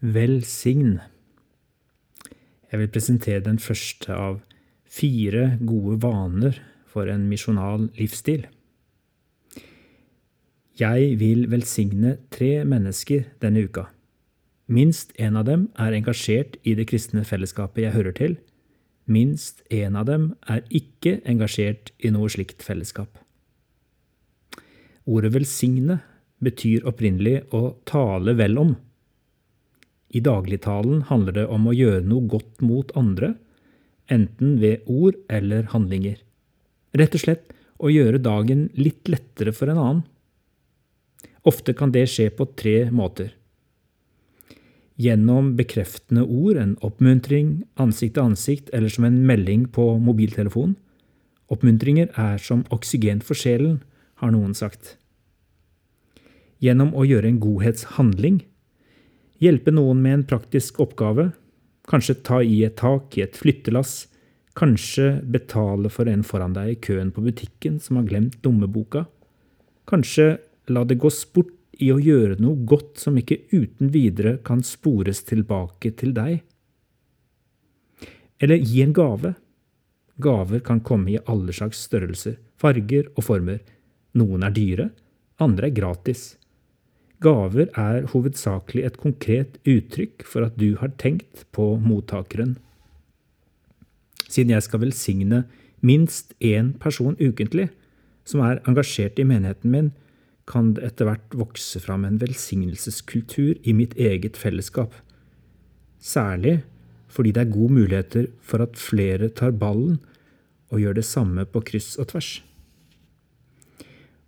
Velsign. Jeg vil presentere den første av fire gode vaner for en misjonal livsstil. Jeg vil velsigne tre mennesker denne uka. Minst én av dem er engasjert i det kristne fellesskapet jeg hører til. Minst én av dem er ikke engasjert i noe slikt fellesskap. Ordet velsigne betyr opprinnelig å tale vel om. I dagligtalen handler det om å gjøre noe godt mot andre, enten ved ord eller handlinger. Rett og slett å gjøre dagen litt lettere for en annen. Ofte kan det skje på tre måter. Gjennom bekreftende ord, en oppmuntring, ansikt til ansikt eller som en melding på mobiltelefon. Oppmuntringer er som oksygen for sjelen, har noen sagt. Gjennom å gjøre en godhetshandling, Hjelpe noen med en praktisk oppgave. Kanskje ta i et tak i et flyttelass. Kanskje betale for en foran deg i køen på butikken som har glemt lommeboka. Kanskje la det gå sport i å gjøre noe godt som ikke uten videre kan spores tilbake til deg. Eller gi en gave. Gaver kan komme i alle slags størrelser, farger og former. Noen er dyre, andre er gratis. Gaver er hovedsakelig et konkret uttrykk for at du har tenkt på mottakeren. Siden jeg skal velsigne minst én person ukentlig som er engasjert i menigheten min, kan det etter hvert vokse fram en velsignelseskultur i mitt eget fellesskap. Særlig fordi det er gode muligheter for at flere tar ballen og gjør det samme på kryss og tvers.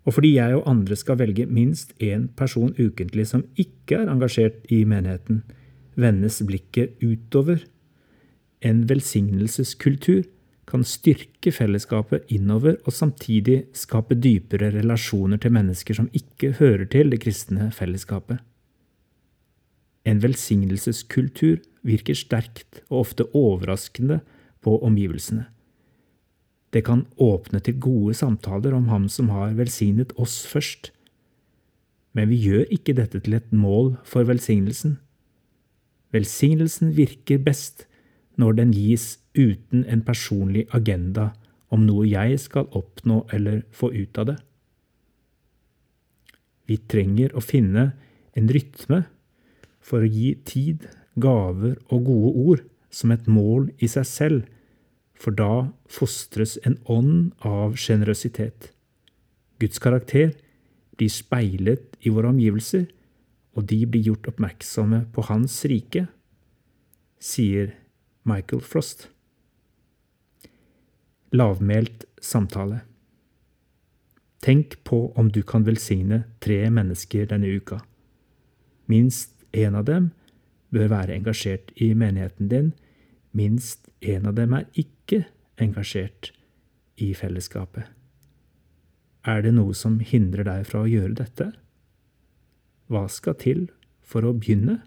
Og fordi jeg og andre skal velge minst én person ukentlig som ikke er engasjert i menigheten, vendes blikket utover. En velsignelseskultur kan styrke fellesskapet innover og samtidig skape dypere relasjoner til mennesker som ikke hører til det kristne fellesskapet. En velsignelseskultur virker sterkt og ofte overraskende på omgivelsene. Det kan åpne til gode samtaler om ham som har velsignet oss først. Men vi gjør ikke dette til et mål for velsignelsen. Velsignelsen virker best når den gis uten en personlig agenda om noe jeg skal oppnå eller få ut av det. Vi trenger å finne en rytme for å gi tid, gaver og gode ord som et mål i seg selv for da fostres en ånd av sjenerøsitet. Guds karakter blir speilet i våre omgivelser, og de blir gjort oppmerksomme på Hans rike, sier Michael Frost. Lavmælt samtale. Tenk på om du kan velsigne tre mennesker denne uka. Minst én av dem bør være engasjert i menigheten din, minst én av dem er ikke engasjert i fellesskapet. Er det noe som hindrer deg fra å gjøre dette? Hva skal til for å begynne?